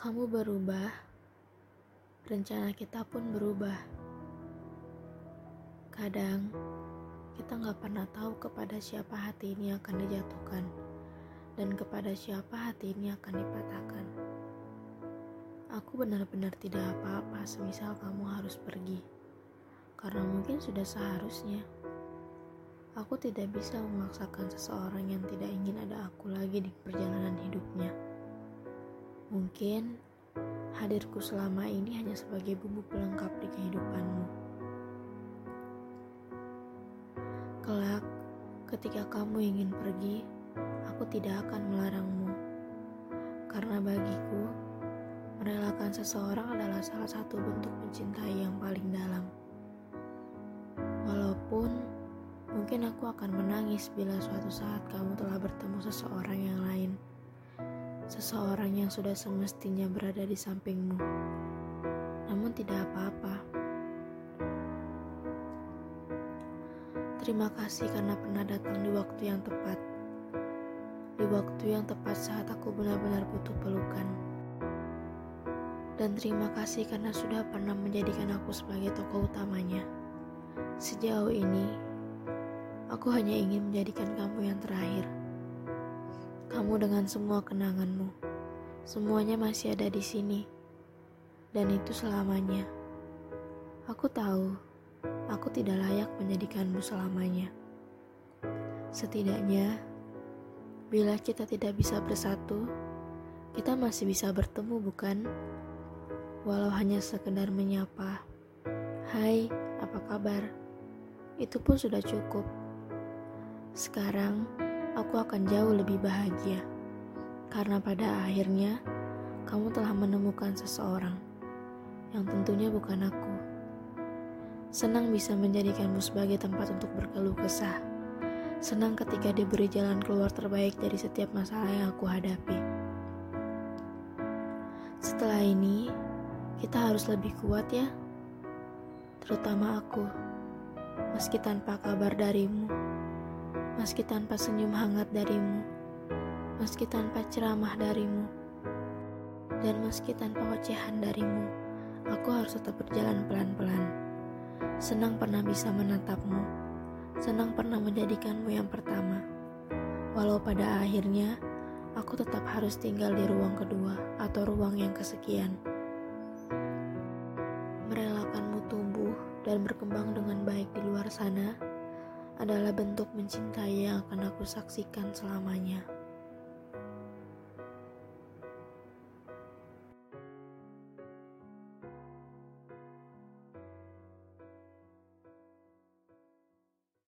Kamu berubah, rencana kita pun berubah. Kadang kita nggak pernah tahu kepada siapa hati ini akan dijatuhkan dan kepada siapa hati ini akan dipatahkan. Aku benar-benar tidak apa-apa semisal kamu harus pergi, karena mungkin sudah seharusnya. Aku tidak bisa memaksakan seseorang yang tidak ingin ada aku lagi di perjalanan hidupnya. Mungkin hadirku selama ini hanya sebagai bumbu pelengkap di kehidupanmu. Kelak, ketika kamu ingin pergi, aku tidak akan melarangmu. Karena bagiku, merelakan seseorang adalah salah satu bentuk mencintai yang paling dalam. Walaupun mungkin aku akan menangis bila suatu saat kamu telah bertemu seseorang yang lain seseorang yang sudah semestinya berada di sampingmu. Namun tidak apa-apa. Terima kasih karena pernah datang di waktu yang tepat. Di waktu yang tepat saat aku benar-benar butuh pelukan. Dan terima kasih karena sudah pernah menjadikan aku sebagai tokoh utamanya. Sejauh ini, aku hanya ingin menjadikan kamu yang terakhir. Kamu dengan semua kenanganmu, semuanya masih ada di sini, dan itu selamanya. Aku tahu, aku tidak layak menjadikanmu selamanya. Setidaknya, bila kita tidak bisa bersatu, kita masih bisa bertemu, bukan? Walau hanya sekedar menyapa, "Hai, apa kabar?" Itu pun sudah cukup. Sekarang, aku akan jauh lebih bahagia. Karena pada akhirnya, kamu telah menemukan seseorang yang tentunya bukan aku. Senang bisa menjadikanmu sebagai tempat untuk berkeluh kesah. Senang ketika diberi jalan keluar terbaik dari setiap masalah yang aku hadapi. Setelah ini, kita harus lebih kuat ya. Terutama aku, meski tanpa kabar darimu meski tanpa senyum hangat darimu, meski tanpa ceramah darimu, dan meski tanpa ocehan darimu, aku harus tetap berjalan pelan-pelan. Senang pernah bisa menatapmu, senang pernah menjadikanmu yang pertama. Walau pada akhirnya, aku tetap harus tinggal di ruang kedua atau ruang yang kesekian. Merelakanmu tumbuh dan berkembang dengan baik di luar sana adalah bentuk mencintai yang akan aku saksikan selamanya.